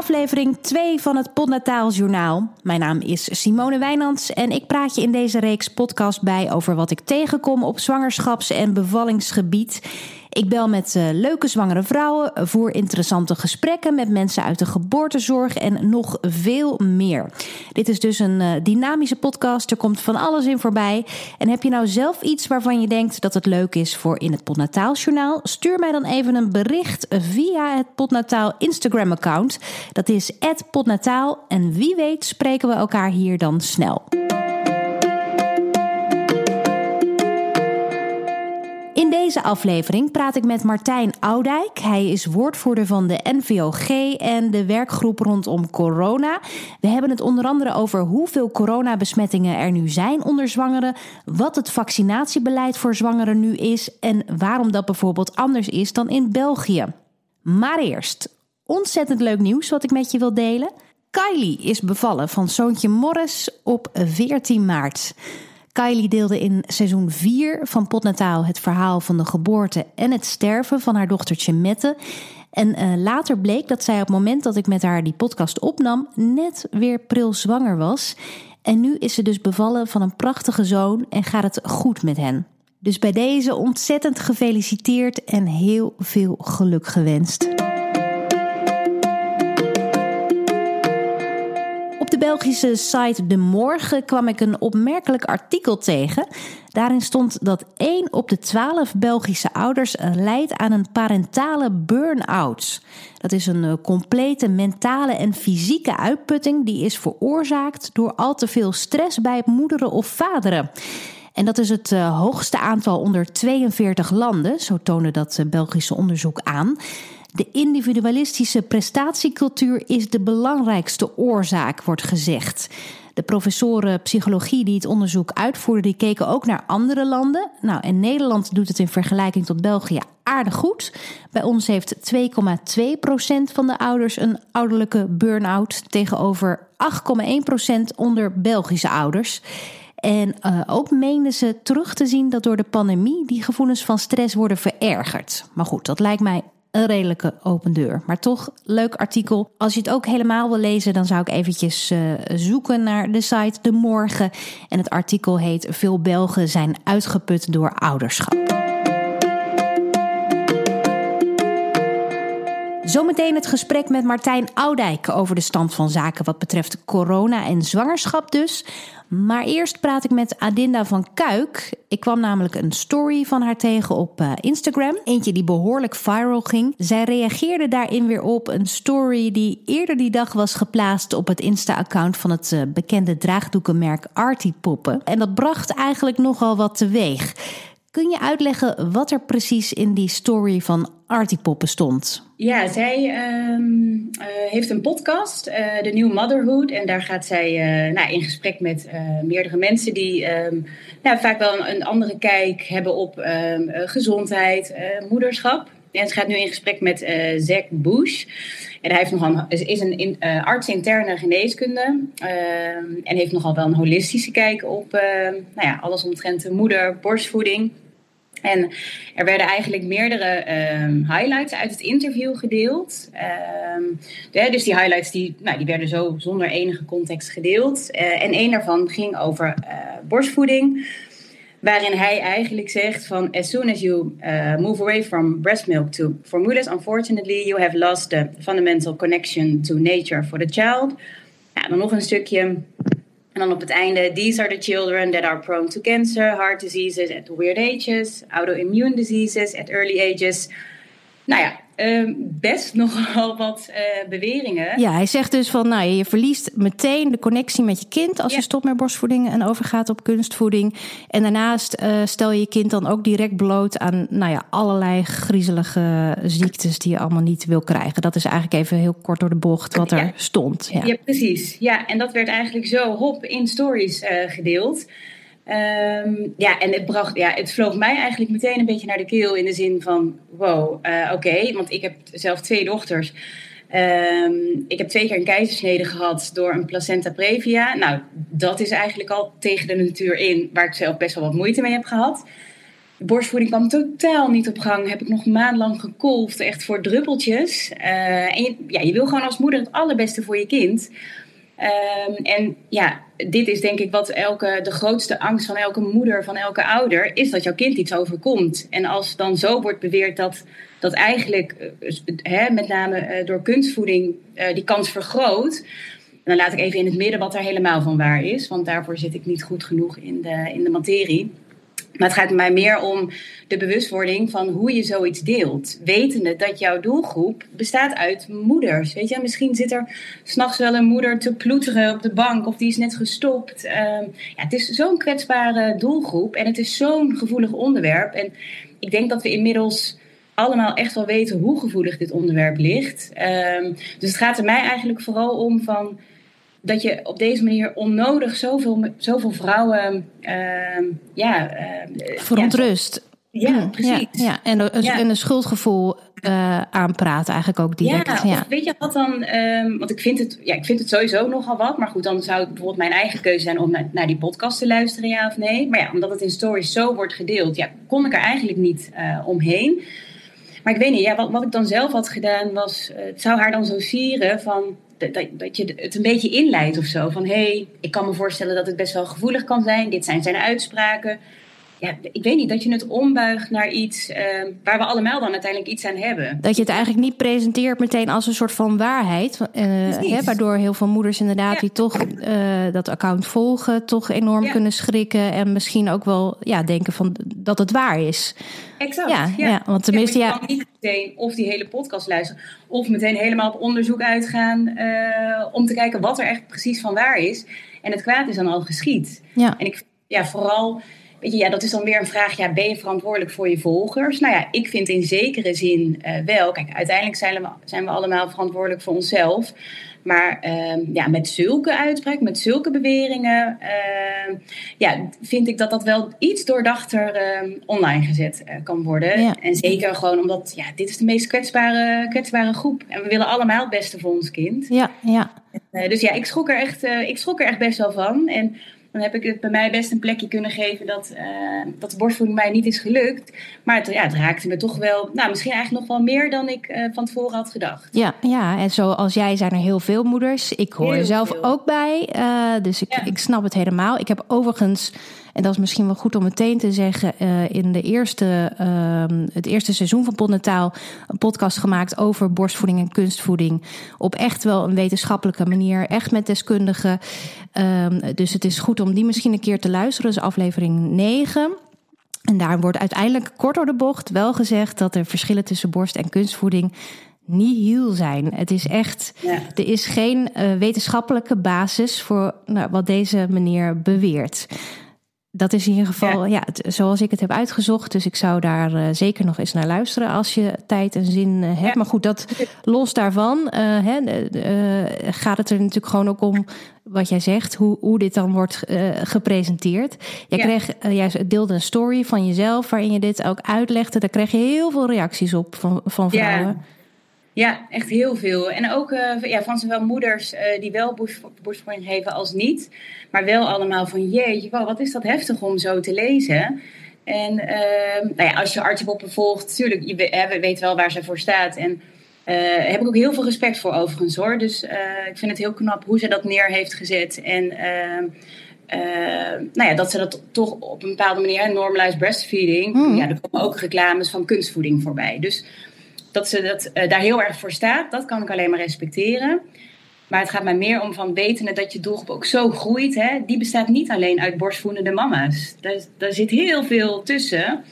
aflevering 2 van het Podnataal Journaal. Mijn naam is Simone Wijnands en ik praat je in deze reeks podcast bij over wat ik tegenkom op zwangerschaps- en bevallingsgebied. Ik bel met uh, leuke zwangere vrouwen, voer interessante gesprekken met mensen uit de geboortezorg en nog veel meer. Dit is dus een uh, dynamische podcast. Er komt van alles in voorbij. En heb je nou zelf iets waarvan je denkt dat het leuk is voor in het Podnataaljournaal? Stuur mij dan even een bericht via het Podnataal Instagram-account. Dat is @podnataal en wie weet spreken we elkaar hier dan snel. Deze aflevering praat ik met Martijn Oudijk. Hij is woordvoerder van de NVOG en de werkgroep rondom corona. We hebben het onder andere over hoeveel coronabesmettingen er nu zijn onder zwangeren, wat het vaccinatiebeleid voor zwangeren nu is en waarom dat bijvoorbeeld anders is dan in België. Maar eerst, ontzettend leuk nieuws wat ik met je wil delen. Kylie is bevallen van zoontje Morris op 14 maart. Kylie deelde in seizoen 4 van Potnataal het verhaal van de geboorte en het sterven van haar dochtertje Mette. En uh, later bleek dat zij op het moment dat ik met haar die podcast opnam, net weer pril zwanger was. En nu is ze dus bevallen van een prachtige zoon en gaat het goed met hen. Dus bij deze ontzettend gefeliciteerd en heel veel geluk gewenst. Belgische site De Morgen kwam ik een opmerkelijk artikel tegen. Daarin stond dat 1 op de 12 Belgische ouders lijdt aan een parentale burn-out. Dat is een complete mentale en fysieke uitputting die is veroorzaakt door al te veel stress bij moederen of vaderen. En dat is het uh, hoogste aantal onder 42 landen, zo toonde dat uh, Belgische onderzoek aan. De individualistische prestatiecultuur is de belangrijkste oorzaak, wordt gezegd. De professoren psychologie die het onderzoek uitvoerden, die keken ook naar andere landen. Nou, en Nederland doet het in vergelijking tot België aardig goed. Bij ons heeft 2,2% van de ouders een ouderlijke burn-out tegenover 8,1% onder Belgische ouders. En uh, ook meenden ze terug te zien dat door de pandemie die gevoelens van stress worden verergerd. Maar goed, dat lijkt mij een redelijke open deur. Maar toch, leuk artikel. Als je het ook helemaal wil lezen, dan zou ik eventjes uh, zoeken naar de site De Morgen. En het artikel heet Veel Belgen zijn uitgeput door ouderschap. Zometeen het gesprek met Martijn Oudijk over de stand van zaken wat betreft corona en zwangerschap dus. Maar eerst praat ik met Adinda van Kuik. Ik kwam namelijk een story van haar tegen op uh, Instagram. Eentje die behoorlijk viral ging. Zij reageerde daarin weer op een story die eerder die dag was geplaatst op het Insta-account van het uh, bekende draagdoekenmerk Artie Poppen. En dat bracht eigenlijk nogal wat teweeg. Kun je uitleggen wat er precies in die story van Artiepoppen stond? Ja, zij um, uh, heeft een podcast, uh, The New Motherhood. En daar gaat zij uh, nou, in gesprek met meerdere mensen die um, nou, vaak wel een, een, andere kijk hebben op um, gezondheid, moederschap. En ze gaat nu in gesprek met Zack Bush. En hij heeft nogal, is een in, arts interne geneeskunde. en heeft nogal wel een holistische kijk op nou ja, alles omtrent de moeder, borstvoeding. En er werden eigenlijk meerdere um, highlights uit het interview gedeeld. De, dus die highlights die, nou, die werden zo zonder enige context gedeeld. Uh, en een daarvan ging over uh, borstvoeding. Waarin hij eigenlijk zegt van as soon as you uh, move away from breast milk to formulas, unfortunately you have lost the fundamental connection to nature for the child. Ja, dan nog een stukje en dan op het einde, these are the children that are prone to cancer, heart diseases at weird ages, autoimmune diseases at early ages. Nou ja, uh, best nogal wat uh, beweringen. Ja, hij zegt dus van, nou, je verliest meteen de connectie met je kind als ja. je stopt met borstvoeding en overgaat op kunstvoeding. En daarnaast uh, stel je je kind dan ook direct bloot aan, nou ja, allerlei griezelige ziektes die je allemaal niet wil krijgen. Dat is eigenlijk even heel kort door de bocht wat er stond. Ja. ja. precies. Ja, en dat werd eigenlijk zo hop in stories gedeeld. Um, ja, en het, bracht, ja, het vloog mij eigenlijk meteen een beetje naar de keel in de zin van: wow, uh, oké, want ik heb zelf twee dochters. Um, ik heb twee keer een keizersnede gehad door een placenta previa. Nou, dat is eigenlijk al tegen de natuur in, waar ik zelf best wel wat moeite mee heb gehad. De borstvoeding kwam totaal niet op gang. Heb ik nog maandlang gekolfd, echt voor druppeltjes. Uh, en ja, je wil gewoon als moeder het allerbeste voor je kind. Um, en ja, dit is denk ik wat elke, de grootste angst van elke moeder, van elke ouder, is dat jouw kind iets overkomt. En als dan zo wordt beweerd dat, dat eigenlijk, hè, met name door kunstvoeding, die kans vergroot, dan laat ik even in het midden wat er helemaal van waar is, want daarvoor zit ik niet goed genoeg in de, in de materie. Maar het gaat mij meer om de bewustwording van hoe je zoiets deelt. Wetende dat jouw doelgroep bestaat uit moeders. Weet je, misschien zit er s'nachts wel een moeder te ploeteren op de bank of die is net gestopt. Uh, ja, het is zo'n kwetsbare doelgroep en het is zo'n gevoelig onderwerp. En ik denk dat we inmiddels allemaal echt wel weten hoe gevoelig dit onderwerp ligt. Uh, dus het gaat er mij eigenlijk vooral om van dat je op deze manier onnodig zoveel, zoveel vrouwen uh, ja, uh, verontrust. Ja, ja, precies. Ja, En, een, ja. en een schuldgevoel uh, aanpraten eigenlijk ook direct. Ja, weet je wat dan? Um, want ik vind, het, ja, ik vind het sowieso nogal wat. Maar goed, dan zou het bijvoorbeeld mijn eigen keuze zijn om naar, naar die podcast te luisteren, ja of nee. Maar ja, omdat het in stories zo wordt gedeeld, ja, kon ik er eigenlijk niet uh, omheen. Maar ik weet niet, ja, wat, wat ik dan zelf had gedaan was, uh, het zou haar dan zo sieren van dat, je het een beetje inleidt of zo. Van hé, hey, ik kan me voorstellen dat het best wel gevoelig kan zijn. Dit zijn zijn uitspraken. Ja, ik weet niet, dat je het ombuigt naar iets uh, waar we allemaal dan uiteindelijk iets aan hebben. Dat je het eigenlijk niet presenteert meteen als een soort van waarheid. Uh, hè, waardoor heel veel moeders inderdaad ja. die toch uh, dat account volgen, toch enorm ja. kunnen schrikken. En misschien ook wel ja, denken van dat het waar is. Exact. Ja, ja. ja want tenminste, ja. Je kan niet meteen of die hele podcast luisteren, of meteen helemaal op onderzoek uitgaan om te kijken wat er echt precies van waar is. En het kwaad is dan al geschied. Ja. En ik, ja, vooral, weet je, ja, dat is dan weer een vraag, ja, ben je verantwoordelijk voor je volgers? Nou ja, ik vind in zekere zin uh, wel. Kijk, uiteindelijk zijn we, zijn we allemaal verantwoordelijk voor onszelf. Maar uh, ja, met zulke uitspraken, met zulke beweringen, uh, ja, vind ik dat dat wel iets doordachter uh, online gezet uh, kan worden. Ja. En zeker gewoon omdat ja, dit is de meest kwetsbare, kwetsbare groep. En we willen allemaal het beste voor ons kind. Ja, ja. dus ja, ik schrok, er echt, ik schrok er echt best wel van. En dan heb ik het bij mij best een plekje kunnen geven dat, uh, dat de borstvoeding mij niet is gelukt. Maar het, ja, het raakte me toch wel, nou, misschien eigenlijk nog wel meer dan ik uh, van tevoren had gedacht. Ja, ja, en zoals jij zijn er heel veel moeders. Ik hoor er zelf veel. ook bij, uh, dus ik, ja. ik snap het helemaal. Ik heb overigens en dat is misschien wel goed om meteen te zeggen, uh, in de eerste, uh, het eerste seizoen van Podnataal een podcast gemaakt over borstvoeding en kunstvoeding. Op echt wel een wetenschappelijke manier, echt met deskundigen. Um, dus het is goed om die misschien een keer te luisteren. Dat is aflevering 9. En daar wordt uiteindelijk kort door de bocht wel gezegd dat er verschillen tussen borst- en kunstvoeding nihil zijn. Het is echt, ja. er is geen uh, wetenschappelijke basis voor nou, wat deze meneer beweert. Dat is in ieder geval, ja, ja het, zoals ik het heb uitgezocht. Dus ik zou daar uh, zeker nog eens naar luisteren als je tijd en zin uh, hebt. Ja. Maar goed, dat los daarvan uh, hè, gaat het er natuurlijk gewoon ook om wat jij zegt, hoe, hoe dit dan wordt gepresenteerd. Jij ja. kreeg, jij deelde een story van jezelf waarin je dit ook uitlegde. Daar kreeg je heel veel reacties op van, van vrouwen. Ja, echt heel veel. En ook uh, ja, van zowel moeders uh, die wel borstvoeding geven als niet. Maar wel allemaal van jeetje, wow, wat is dat heftig om zo te lezen. En uh, nou ja, als je Artjepoppen volgt, natuurlijk, je weet, wel waar ze voor staat. En uh, heb ik ook heel veel respect voor overigens hoor. Dus ik vind het heel knap hoe ze dat neer heeft gezet. En nou ja, dat ze dat toch op een bepaalde manier, normalized breastfeeding. Mm. Ja, er komen ook reclames van kunstvoeding voorbij. Dus dat ze dat, uh, daar heel erg voor staat, dat kan ik alleen maar respecteren. Maar het gaat mij meer om van wetende dat je doelgroep ook zo groeit. Hè? Die bestaat niet alleen uit borstvoedende mama's. Daar, daar zit heel veel tussen.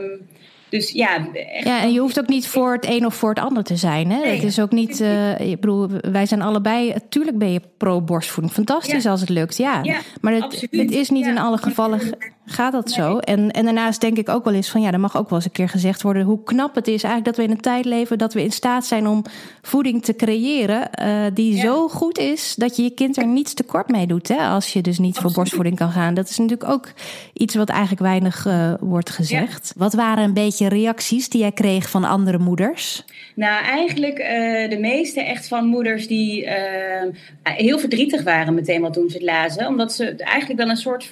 Um, dus ja, echt... ja, en je hoeft ook niet voor het een of voor het ander te zijn. Hè? Nee, het is ook niet, uh, ik bedoel, wij zijn allebei, natuurlijk ben je pro-borstvoeding. Fantastisch ja. als het lukt, ja. ja maar het, het, is niet ja. in alle gevallen, gaat dat nee. zo. En, en daarnaast denk ik ook wel eens van, ja, er mag ook wel eens een keer gezegd worden hoe knap het is eigenlijk dat we in een tijd leven dat we in staat zijn om voeding te creëren uh, die zo goed is dat je je kind er niets tekort mee doet. Hè? Als je dus niet Absoluut. voor borstvoeding kan gaan. Dat is natuurlijk ook iets wat eigenlijk weinig uh, wordt gezegd. Wat waren een beetje reacties die jij kreeg van andere moeders? Nou, eigenlijk uh, de meeste echt van moeders die heel verdrietig waren meteen wel toen ze het lazen. Omdat ze eigenlijk dan een soort,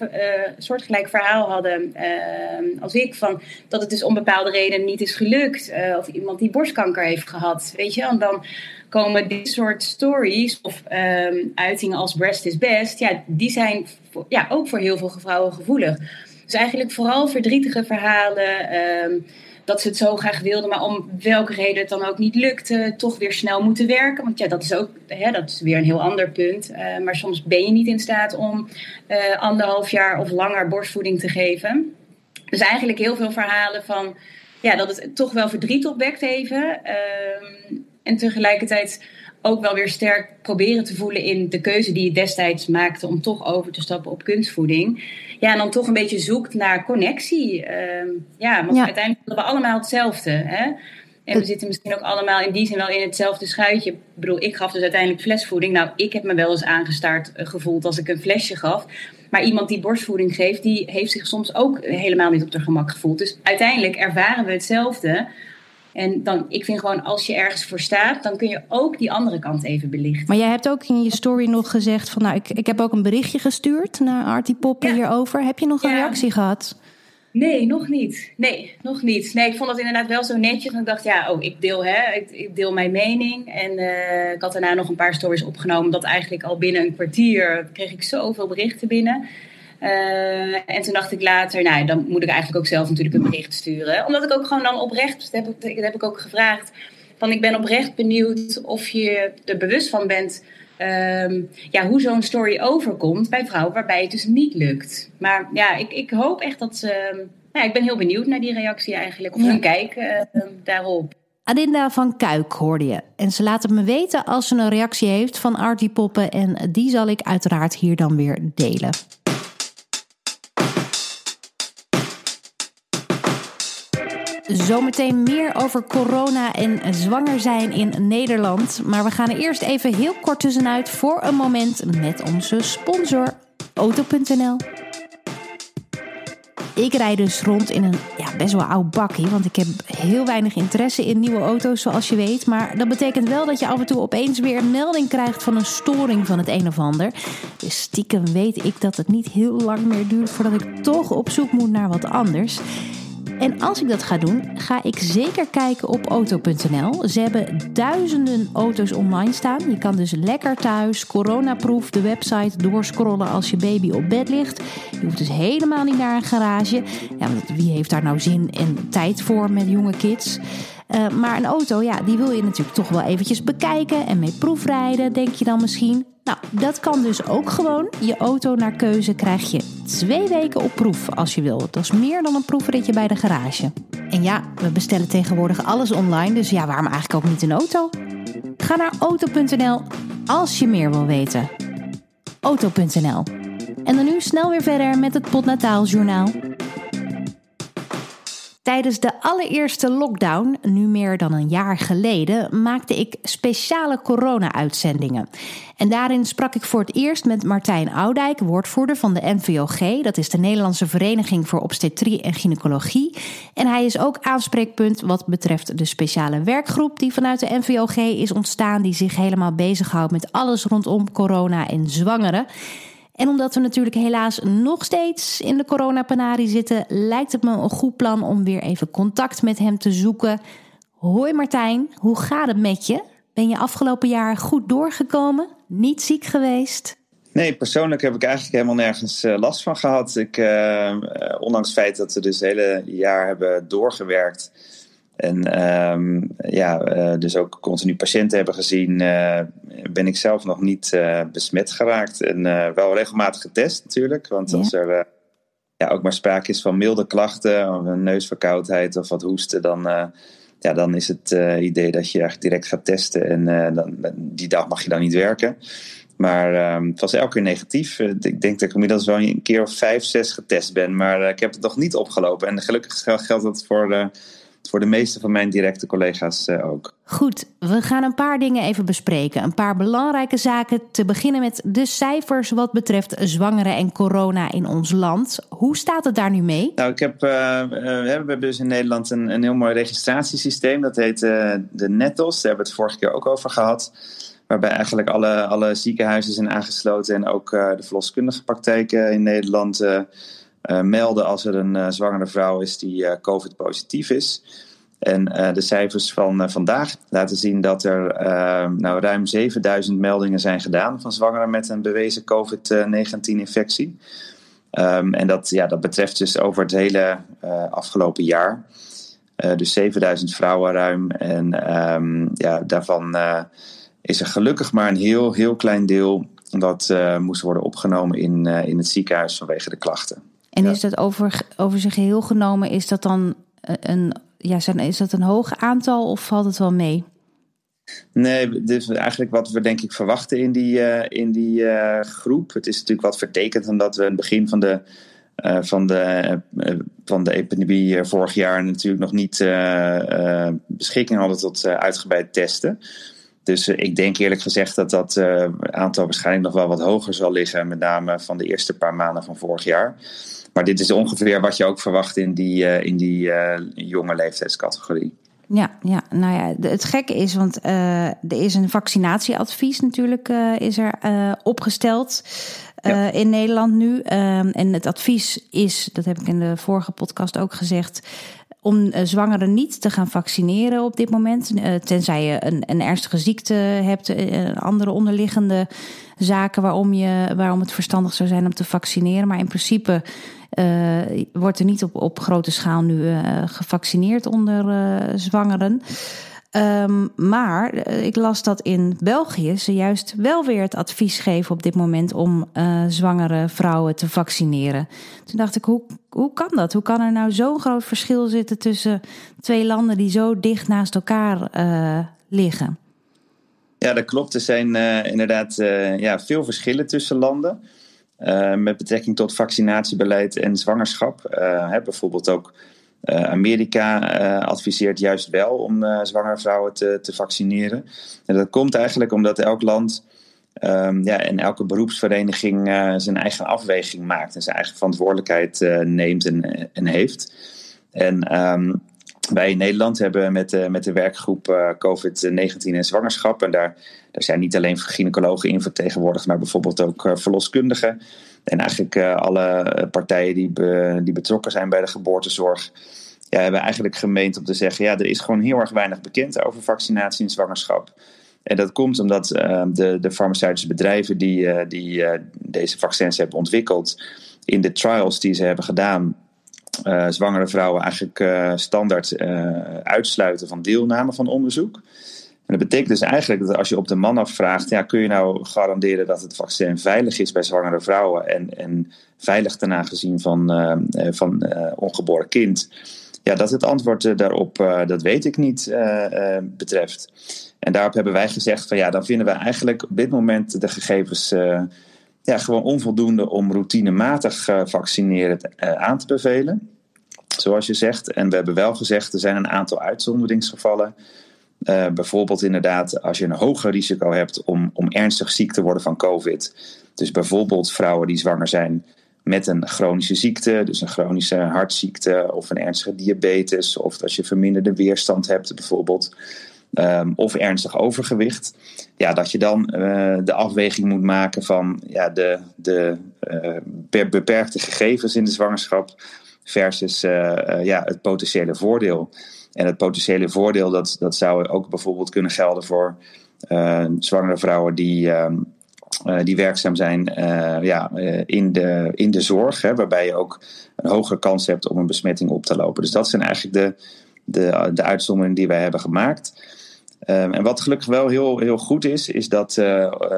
soortgelijk verhaal hadden ehm, als ik. Van dat het dus om bepaalde redenen niet is gelukt. Uh, of iemand die borstkanker heeft gehad. Weet je, en dan komen dit soort stories of um, uitingen als breast is best. Ja, die zijn ja, ook voor heel veel vrouwen gevoelig. Dus eigenlijk vooral verdrietige verhalen. Um, dat ze het zo graag wilden, maar om welke reden het dan ook niet lukte, toch weer snel moeten werken. Want ja, dat is ook hè, dat is weer een heel ander punt. Uh, maar soms ben je niet in staat om uh, anderhalf jaar of langer borstvoeding te geven. Dus eigenlijk heel veel verhalen van ja, dat het toch wel verdriet opwekt even. Uh, en tegelijkertijd ook wel weer sterk proberen te voelen in de keuze die je destijds maakte om toch over te stappen op kunstvoeding. Ja, en dan toch een beetje zoekt naar connectie. Uh, ja, want uiteindelijk willen we allemaal hetzelfde. Hè? En we zitten misschien ook allemaal in die zin wel in hetzelfde schuitje. Ik bedoel, ik gaf dus uiteindelijk flesvoeding. Nou, ik heb me wel eens aangestaard uh, gevoeld als ik een flesje gaf. Maar iemand die borstvoeding geeft, die heeft zich soms ook helemaal niet op haar gemak gevoeld. Dus uiteindelijk ervaren we hetzelfde. En dan, ik vind gewoon, als je ergens voor staat, dan kun je ook die andere kant even belichten. Maar jij hebt ook in je story nog gezegd van, nou, ik, ik heb ook een berichtje gestuurd naar Artie Poppen hierover. Heb je nog een reactie gehad? Nee, nog niet. Nee, nog niet. Nee, ik vond dat inderdaad wel zo netjes. En ik dacht, ja, oh, ik deel, hè, ik, ik deel mijn mening. En uh, ik had daarna nog een paar stories opgenomen. Dat eigenlijk al binnen een kwartier kreeg ik zoveel berichten binnen. Uh, en toen dacht ik later, nou, dan moet ik eigenlijk ook zelf natuurlijk een bericht sturen. Omdat ik ook gewoon dan oprecht, dat heb ik, dat heb ik ook gevraagd, van ik ben oprecht benieuwd of je er bewust van bent um, ja, hoe zo'n story overkomt bij vrouwen waarbij het dus niet lukt. Maar ja, ik, ik hoop echt dat ze. Nou, ik ben heel benieuwd naar die reactie eigenlijk, of hun kijk uh, daarop. Adinda van Kuik hoorde je. En ze laat het me weten als ze een reactie heeft van Artie Poppen. En die zal ik uiteraard hier dan weer delen. Zometeen meer over corona en zwanger zijn in Nederland. Maar we gaan er eerst even heel kort tussenuit voor een moment met onze sponsor Auto.nl. Ik rijd dus rond in een ja, best wel oud bakkie. Want ik heb heel weinig interesse in nieuwe auto's, zoals je weet. Maar dat betekent wel dat je af en toe opeens weer een melding krijgt van een storing van het een of ander. Dus stiekem weet ik dat het niet heel lang meer duurt voordat ik toch op zoek moet naar wat anders. En als ik dat ga doen, ga ik zeker kijken op auto.nl. Ze hebben duizenden auto's online staan. Je kan dus lekker thuis, coronaproof, de website doorscrollen als je baby op bed ligt. Je hoeft dus helemaal niet naar een garage. Ja, want wie heeft daar nou zin en tijd voor met jonge kids? Uh, maar een auto, ja, die wil je natuurlijk toch wel eventjes bekijken en mee proefrijden, denk je dan misschien. Nou, dat kan dus ook gewoon. Je auto naar keuze krijg je twee weken op proef als je wil. Dat is meer dan een proefritje bij de garage. En ja, we bestellen tegenwoordig alles online, dus ja, waarom eigenlijk ook niet een auto? Ga naar auto.nl als je meer wil weten. Auto.nl. En dan nu snel weer verder met het Potnataaljournaal. Tijdens de allereerste lockdown, nu meer dan een jaar geleden, maakte ik speciale corona-uitzendingen. En daarin sprak ik voor het eerst met Martijn Oudijk, woordvoerder van de NVOG. Dat is de Nederlandse Vereniging voor Obstetrie en Gynaecologie. En hij is ook aanspreekpunt wat betreft de speciale werkgroep die vanuit de NVOG is ontstaan, die zich helemaal bezighoudt met alles rondom corona en zwangeren. En omdat we natuurlijk helaas nog steeds in de coronapanarie zitten, lijkt het me een goed plan om weer even contact met hem te zoeken. Hoi Martijn, hoe gaat het met je? Ben je afgelopen jaar goed doorgekomen? Niet ziek geweest? Nee, persoonlijk heb ik eigenlijk helemaal nergens uh, last van gehad. Ik, uh, ondanks het feit dat we dus het hele jaar hebben doorgewerkt, en um, ja, uh, dus ook continu patiënten hebben gezien, uh, ben ik zelf nog niet uh, besmet geraakt. En wel regelmatig getest natuurlijk. Want ja. als er ja, ook maar sprake is van milde klachten, of een neusverkoudheid of wat hoesten, dan, ja, dan is het idee dat je eigenlijk direct gaat testen. En dan, die dag mag je dan niet werken. Maar um, het was elke keer negatief. ik denk dat ik inmiddels wel een keer of vijf, zes getest ben. Maar ik heb het nog niet opgelopen. En gelukkig geldt dat voor voor de meeste van mijn directe collega's uh, ook. Goed, we gaan een paar dingen even bespreken. Een paar belangrijke zaken. Te beginnen met de cijfers wat betreft zwangeren en corona in ons land. Hoe staat het daar nu mee? Nou, ik heb, uh, uh, we hebben dus in Nederland een, een heel mooi registratiesysteem. Dat heet de NETOS. Daar hebben we het vorige keer ook over gehad. Waarbij eigenlijk alle, alle ziekenhuizen zijn aangesloten en ook de verloskundige praktijken in Nederland melden als er een zwangere vrouw is die COVID-positief is. En de cijfers van vandaag laten zien dat er nou, ruim 7000 meldingen zijn gedaan van zwangeren met een bewezen COVID-19-infectie. Um, en dat, ja, dat betreft dus over het hele afgelopen jaar. dus 7000 vrouwen ruim. En um, ja, daarvan is er gelukkig maar een heel, heel klein deel dat moest worden opgenomen in, in het ziekenhuis vanwege de klachten. En is dat over, over zijn geheel genomen, is dat dan een, ja, is dat een hoog aantal of valt het wel mee? Nee, dit is eigenlijk wat we denk ik verwachten in die, uh, in die groep. Het is natuurlijk wat vertekend omdat we in het begin van de, van de, van de epidemie vorig jaar natuurlijk nog niet beschikking hadden tot uitgebreid testen. Dus eh, ik denk eerlijk gezegd dat dat uh, aantal waarschijnlijk nog wel wat hoger zal liggen. Met name van de eerste paar maanden van vorig jaar. Maar dit is ongeveer wat je ook verwacht in die, uh, in die jonge leeftijdscategorie. Ja, ja, nou ja, het gekke is, want er is een vaccinatieadvies natuurlijk is er opgesteld. in Nederland nu. Ehm, en het advies is, dat heb ik in de vorige podcast ook gezegd, om uh, zwangeren niet te gaan vaccineren op dit moment. Uh, tenzij je een, een, ernstige ziekte hebt, uh, andere onderliggende zaken waarom, je, waarom het verstandig zou zijn om te vaccineren. Maar in principe wordt er niet op, op grote schaal nu gevaccineerd onder zwangeren. Um, maar eh, ik las dat in België ze juist wel weer het advies geven op dit moment om uh, zwangere vrouwen te vaccineren. Toen dacht ik, hoe, hoe kan dat? Hoe kan er nou zo'n groot verschil zitten tussen twee landen die zo dicht naast elkaar uh, liggen? Ja, dat klopt. Er zijn inderdaad ja, veel verschillen tussen landen. met betrekking tot vaccinatiebeleid en zwangerschap. Hè, bijvoorbeeld ook Amerika uh, adviseert juist wel om uh, zwangere vrouwen te, te, vaccineren. En dat komt eigenlijk omdat elk land um, ja, en elke beroepsvereniging zijn eigen afweging maakt en zijn eigen verantwoordelijkheid neemt en, en, heeft. En um, wij in Nederland hebben met, met de werkgroep COVID-19 en zwangerschap, en daar, daar zijn niet alleen gynaecologen in vertegenwoordigd, maar bijvoorbeeld ook verloskundigen. En eigenlijk uh, alle partijen die, die betrokken zijn bij de geboortezorg, ja, hebben eigenlijk gemeend om te zeggen: ja, er is gewoon heel erg weinig bekend over vaccinatie en zwangerschap. En dat komt omdat uh, de, de farmaceutische bedrijven die, uh, die deze vaccins hebben ontwikkeld, in de trials die ze hebben gedaan, zwangere vrouwen eigenlijk standaard uitsluiten van deelname van onderzoek. Dat betekent dus eigenlijk dat als je op de man afvraagt, ja, kun je nou garanderen dat het vaccin veilig is bij zwangere vrouwen en, en veilig ten aanzien van, uh, van uh, ongeboren kind? Ja, dat het antwoord daarop, dat weet ik niet, betreft. En daarop hebben wij gezegd van ja, dan vinden we eigenlijk op dit moment de gegevens ja, gewoon onvoldoende om routinematig vaccineren aan te bevelen. Zoals je zegt. En we hebben wel gezegd, er zijn een aantal uitzonderingsgevallen uh, bijvoorbeeld inderdaad als je een hoger risico hebt om, om ernstig ziek te worden van COVID. Dus bijvoorbeeld vrouwen die zwanger zijn met een chronische ziekte, dus een chronische hartziekte of een ernstige diabetes, of als je verminderde weerstand hebt bijvoorbeeld, um, of ernstig overgewicht. Ja, dat je dan uh, de afweging moet maken van ja, de, de uh, beperkte gegevens in de zwangerschap versus ja, het potentiële voordeel. En het potentiële voordeel, dat, dat zou ook bijvoorbeeld kunnen gelden voor uh, zwangere vrouwen die, uh, die werkzaam zijn uh, ja, in, de, in de zorg, hè, waarbij je ook een hogere kans hebt om een besmetting op te lopen. Dus dat zijn eigenlijk de, de, de uitzonderingen die wij hebben gemaakt. Um, en wat gelukkig wel heel, heel goed is, is dat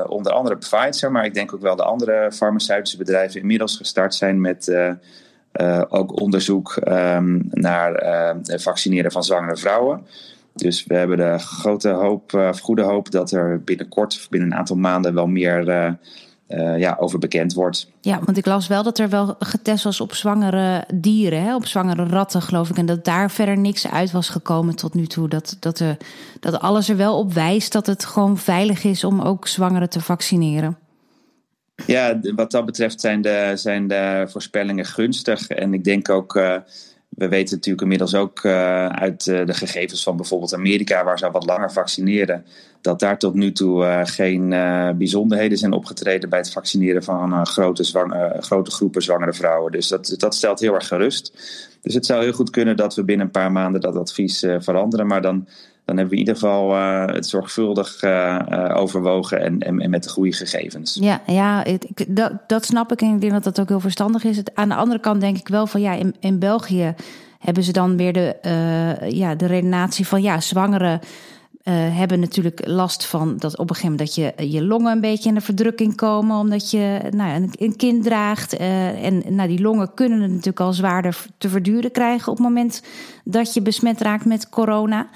onder andere Pfizer, maar ik denk ook wel de andere farmaceutische bedrijven inmiddels gestart zijn met ook onderzoek um, naar uh, vaccineren van zwangere vrouwen. Dus we hebben de grote hoop, uh, goede hoop dat er binnenkort, binnen een aantal maanden, wel meer ja, over bekend wordt. Ja, want ik las wel dat er wel getest was op zwangere dieren, hè, op zwangere ratten, geloof ik. En dat daar verder niks uit was gekomen tot nu toe. Dat, dat, dat alles er wel op wijst dat het gewoon veilig is om ook zwangeren te vaccineren. Ja, wat dat betreft zijn de, zijn de voorspellingen gunstig. En ik denk ook, uh, we weten natuurlijk inmiddels ook uit de gegevens van bijvoorbeeld Amerika, waar ze wat langer vaccineren, dat daar tot nu toe geen bijzonderheden zijn opgetreden bij het vaccineren van grote, grote groepen zwangere vrouwen. Dus dat, dat stelt heel erg gerust. Dus het zou heel goed kunnen dat we binnen een paar maanden dat advies veranderen, maar dan dan hebben we in ieder geval uh, het zorgvuldig uh, overwogen en, en, met de goede gegevens. Ja, ja ik, dat, dat snap ik en ik denk dat dat ook heel verstandig is. Aan de andere kant denk ik wel van ja, in, in België hebben ze dan weer de, ja, de redenatie van ja, zwangeren uh, hebben natuurlijk last van dat op een gegeven moment dat je je longen een beetje in de verdrukking komen, omdat je nou, een, een kind draagt. Uh, en nou, die longen kunnen het natuurlijk al zwaarder te verduren krijgen op het moment dat je besmet raakt met corona.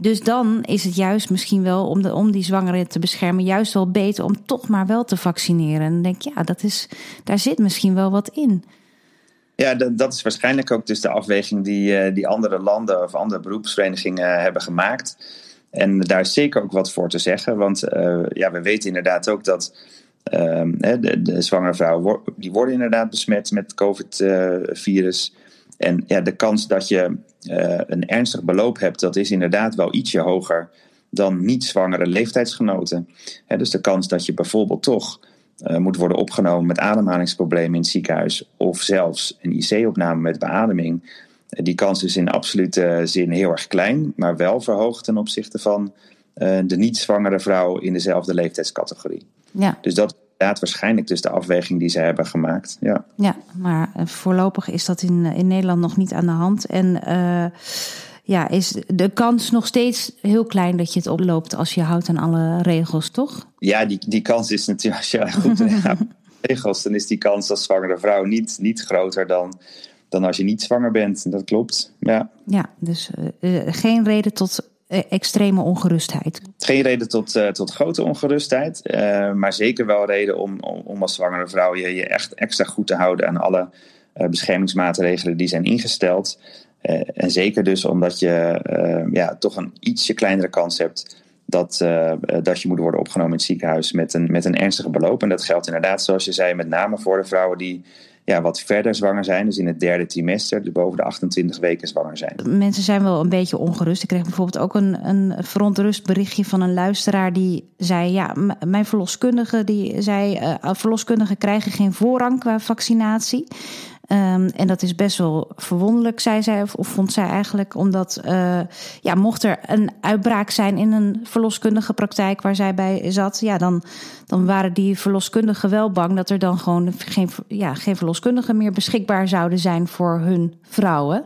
Dus dan is het juist misschien wel om, de, om die zwangeren te beschermen, juist wel beter om toch maar wel te vaccineren. En dan denk ik, ja, dat is, daar zit misschien wel wat in. Ja, dat, dat is waarschijnlijk ook dus de afweging die, die andere landen of andere beroepsverenigingen hebben gemaakt. En daar is zeker ook wat voor te zeggen, want uh, ja, we weten inderdaad ook dat uh, de, de, zwangere vrouwen die worden inderdaad besmet met COVID-virus. en ja, de kans dat je uh, een ernstig beloop hebt, dat is inderdaad wel ietsje hoger dan niet-zwangere leeftijdsgenoten. dus de kans dat je bijvoorbeeld toch uh, moet worden opgenomen met ademhalingsproblemen in het ziekenhuis, of zelfs een IC-opname met beademing, die kans is in absolute zin heel erg klein, maar wel verhoogd ten opzichte van uh, de niet-zwangere vrouw in dezelfde leeftijdscategorie. Ja. Dus dat is inderdaad waarschijnlijk dus de afweging die ze hebben gemaakt. Ja, ja maar uh, voorlopig is dat in, in Nederland nog niet aan de hand. En uh, ja, is de kans nog steeds heel klein dat je het oploopt als je houdt aan alle regels, toch? Ja, die, die kans is natuurlijk, als je goed regels, dan is die kans als zwangere vrouw niet, niet groter dan dan als je niet zwanger bent. Dat klopt. Ja, ja dus uh, geen reden tot uh, extreme ongerustheid. Geen reden tot, uh, tot grote ongerustheid. maar zeker wel reden om, om, om, als zwangere vrouw je, je echt extra goed te houden aan alle beschermingsmaatregelen die zijn ingesteld. en zeker dus omdat je ja, toch een ietsje kleinere kans hebt dat, dat je moet worden opgenomen in het ziekenhuis met een, met een ernstige beloop. En dat geldt inderdaad, zoals je zei, met name voor de vrouwen die ja, wat verder zwanger zijn. Dus in het derde trimester, dus boven de 28 weken zwanger zijn. Mensen zijn wel een beetje ongerust. Ik kreeg bijvoorbeeld ook een, een verontrust berichtje van een luisteraar die zei: Ja, mijn verloskundige die zei: uh, verloskundigen krijgen geen voorrang qua vaccinatie. Um, en dat is best wel verwonderlijk, zei zij, of, of vond zij eigenlijk, omdat uh, ja, mocht er een uitbraak zijn in een verloskundige praktijk waar zij bij zat, ja, dan, dan waren die verloskundigen wel bang dat er dan gewoon geen, ja, geen verloskundigen meer beschikbaar zouden zijn voor hun vrouwen.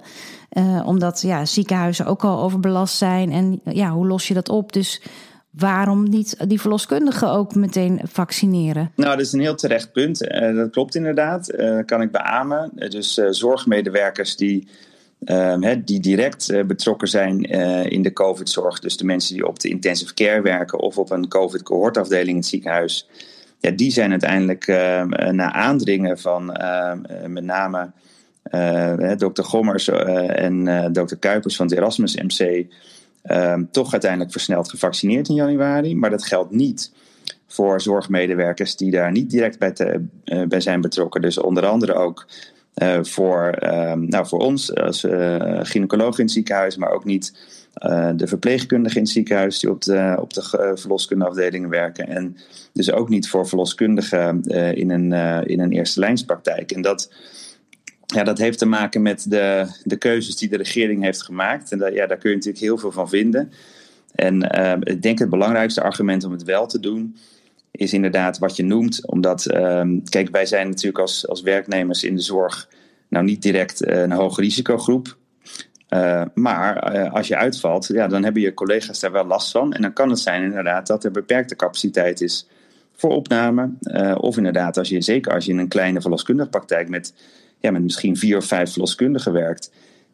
Uh, omdat ja, ziekenhuizen ook al overbelast zijn. En ja, hoe los je dat op? Dus waarom niet die verloskundigen ook meteen vaccineren? Nou, dat is een heel terecht punt. Uh, dat klopt inderdaad. Uh, kan ik beamen. Uh, dus zorgmedewerkers die, ehm, die direct betrokken zijn in de COVID-zorg, dus de mensen die op de intensive care werken of op een COVID-cohortafdeling in het ziekenhuis, ja, die zijn uiteindelijk ehm, na aandringen van ehm, met name dokter Gommers en dokter Kuipers van het Erasmus MC um, toch uiteindelijk versneld gevaccineerd in januari. Maar dat geldt niet voor zorgmedewerkers die daar niet direct bij, te, uh, bij zijn betrokken. Dus onder andere ook uh, voor, um, nou, voor ons als uh, gynaecoloog in het ziekenhuis, maar ook niet de verpleegkundigen in het ziekenhuis die op de, op de verloskundeafdelingen werken. En dus ook niet voor verloskundigen in, een, in een eerste lijnspraktijk. En dat ja, dat heeft te maken met de, de keuzes die de regering heeft gemaakt. En ja, daar kun je natuurlijk heel veel van vinden. En uh, ik denk het belangrijkste argument om het wel te doen, is inderdaad wat je noemt. Omdat, uh, kijk, wij zijn natuurlijk als, als werknemers in de zorg nou niet direct een hoge risicogroep. Uh, maar als je uitvalt, ja, dan hebben je collega's daar wel last van. En dan kan het zijn inderdaad dat er beperkte capaciteit is voor opname. of inderdaad, als je, zeker als je in een kleine verloskundige praktijk met ja, met misschien vier of vijf verloskundigen werkt.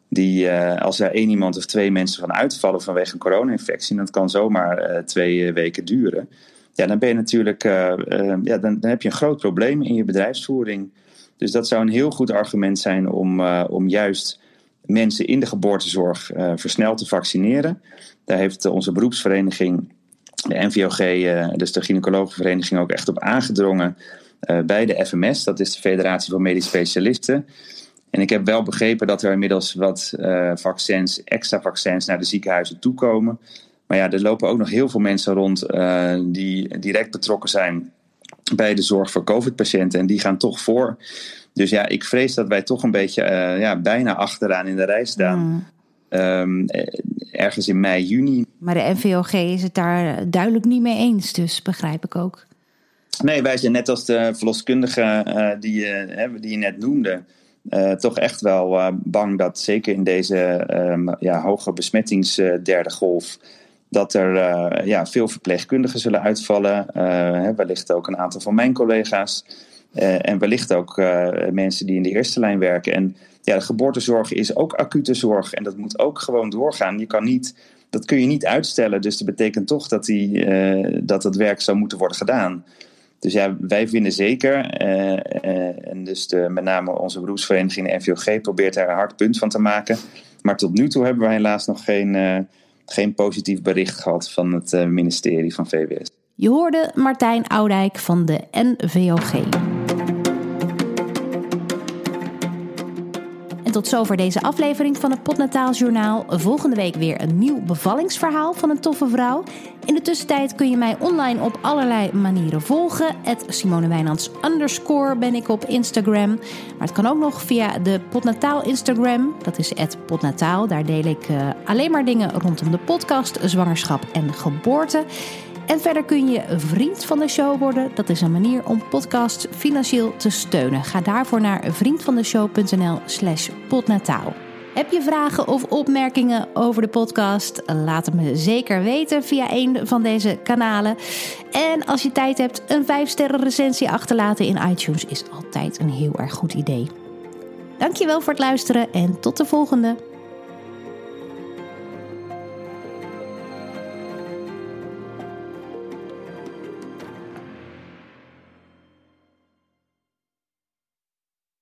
Die, uh, als er één iemand of twee mensen van uitvallen vanwege een corona-infectie, dat kan zomaar uh, twee eh, weken duren. Ja, dan ben je natuurlijk, ja, dan, dan heb je een groot probleem in je bedrijfsvoering. Dus dat zou een heel goed argument zijn om, om juist mensen in de geboortezorg versneld te vaccineren. Daar heeft onze beroepsvereniging, de NVOG, dus de gynaecologenvereniging, ook echt op aangedrongen. Eh, bij de FMS, dat is de Federatie van Medisch Specialisten. En ik heb wel begrepen dat er inmiddels wat vaccins, extra vaccins naar de ziekenhuizen toekomen. Maar ja, er lopen ook nog heel veel mensen rond die direct betrokken zijn bij de zorg voor COVID-patiënten. En die gaan toch voor. Dus ja, ik vrees dat wij toch een beetje ja, bijna achteraan in de rij staan. Mm. Ehm, ergens in mei, juni. Maar de NVOG is het daar duidelijk niet mee eens, dus begrijp ik ook. Nee, wij zijn net als de verloskundige uh, die, uh, die je net noemde, uh, toch echt wel bang dat zeker in deze um, ja, hoge besmettingsderde golf, dat er ja, veel verpleegkundigen zullen uitvallen. wellicht ook een aantal van mijn collega's. en wellicht ook mensen die in de eerste lijn werken. En ja, de geboortezorg is ook acute zorg en dat moet ook gewoon doorgaan. Je kan niet, dat kun je niet uitstellen. Dus dat betekent toch dat, die, dat het werk zou moeten worden gedaan. Dus ja, wij vinden zeker, uh, uh, en dus de, met name onze beroepsvereniging de NVOG probeert daar een hard punt van te maken. Maar tot nu toe hebben wij helaas nog geen, geen positief bericht gehad van het ministerie van VWS. Je hoorde Martijn Oudijk van de NVOG. En tot zover deze aflevering van het Potnataal Journaal. Volgende week weer een nieuw bevallingsverhaal van een toffe vrouw. In de tussentijd kun je mij online op allerlei manieren volgen. Het Simone Wijnands underscore ben ik op Instagram. Maar het kan ook nog via de Potnataal Instagram. Dat is Potnataal. Daar deel ik uh, alleen maar dingen rondom de podcast, zwangerschap en geboorte. En verder kun je vriend van de show worden. Dat is een manier om podcasts financieel te steunen. Ga daarvoor naar vriendvandeshow.nl slash podnataal. Heb je vragen of opmerkingen over de podcast? Laat het me zeker weten via een van deze kanalen. En als je tijd hebt, een 5-sterren recensie achterlaten in iTunes is altijd een heel erg goed idee. Dankjewel voor het luisteren en tot de volgende.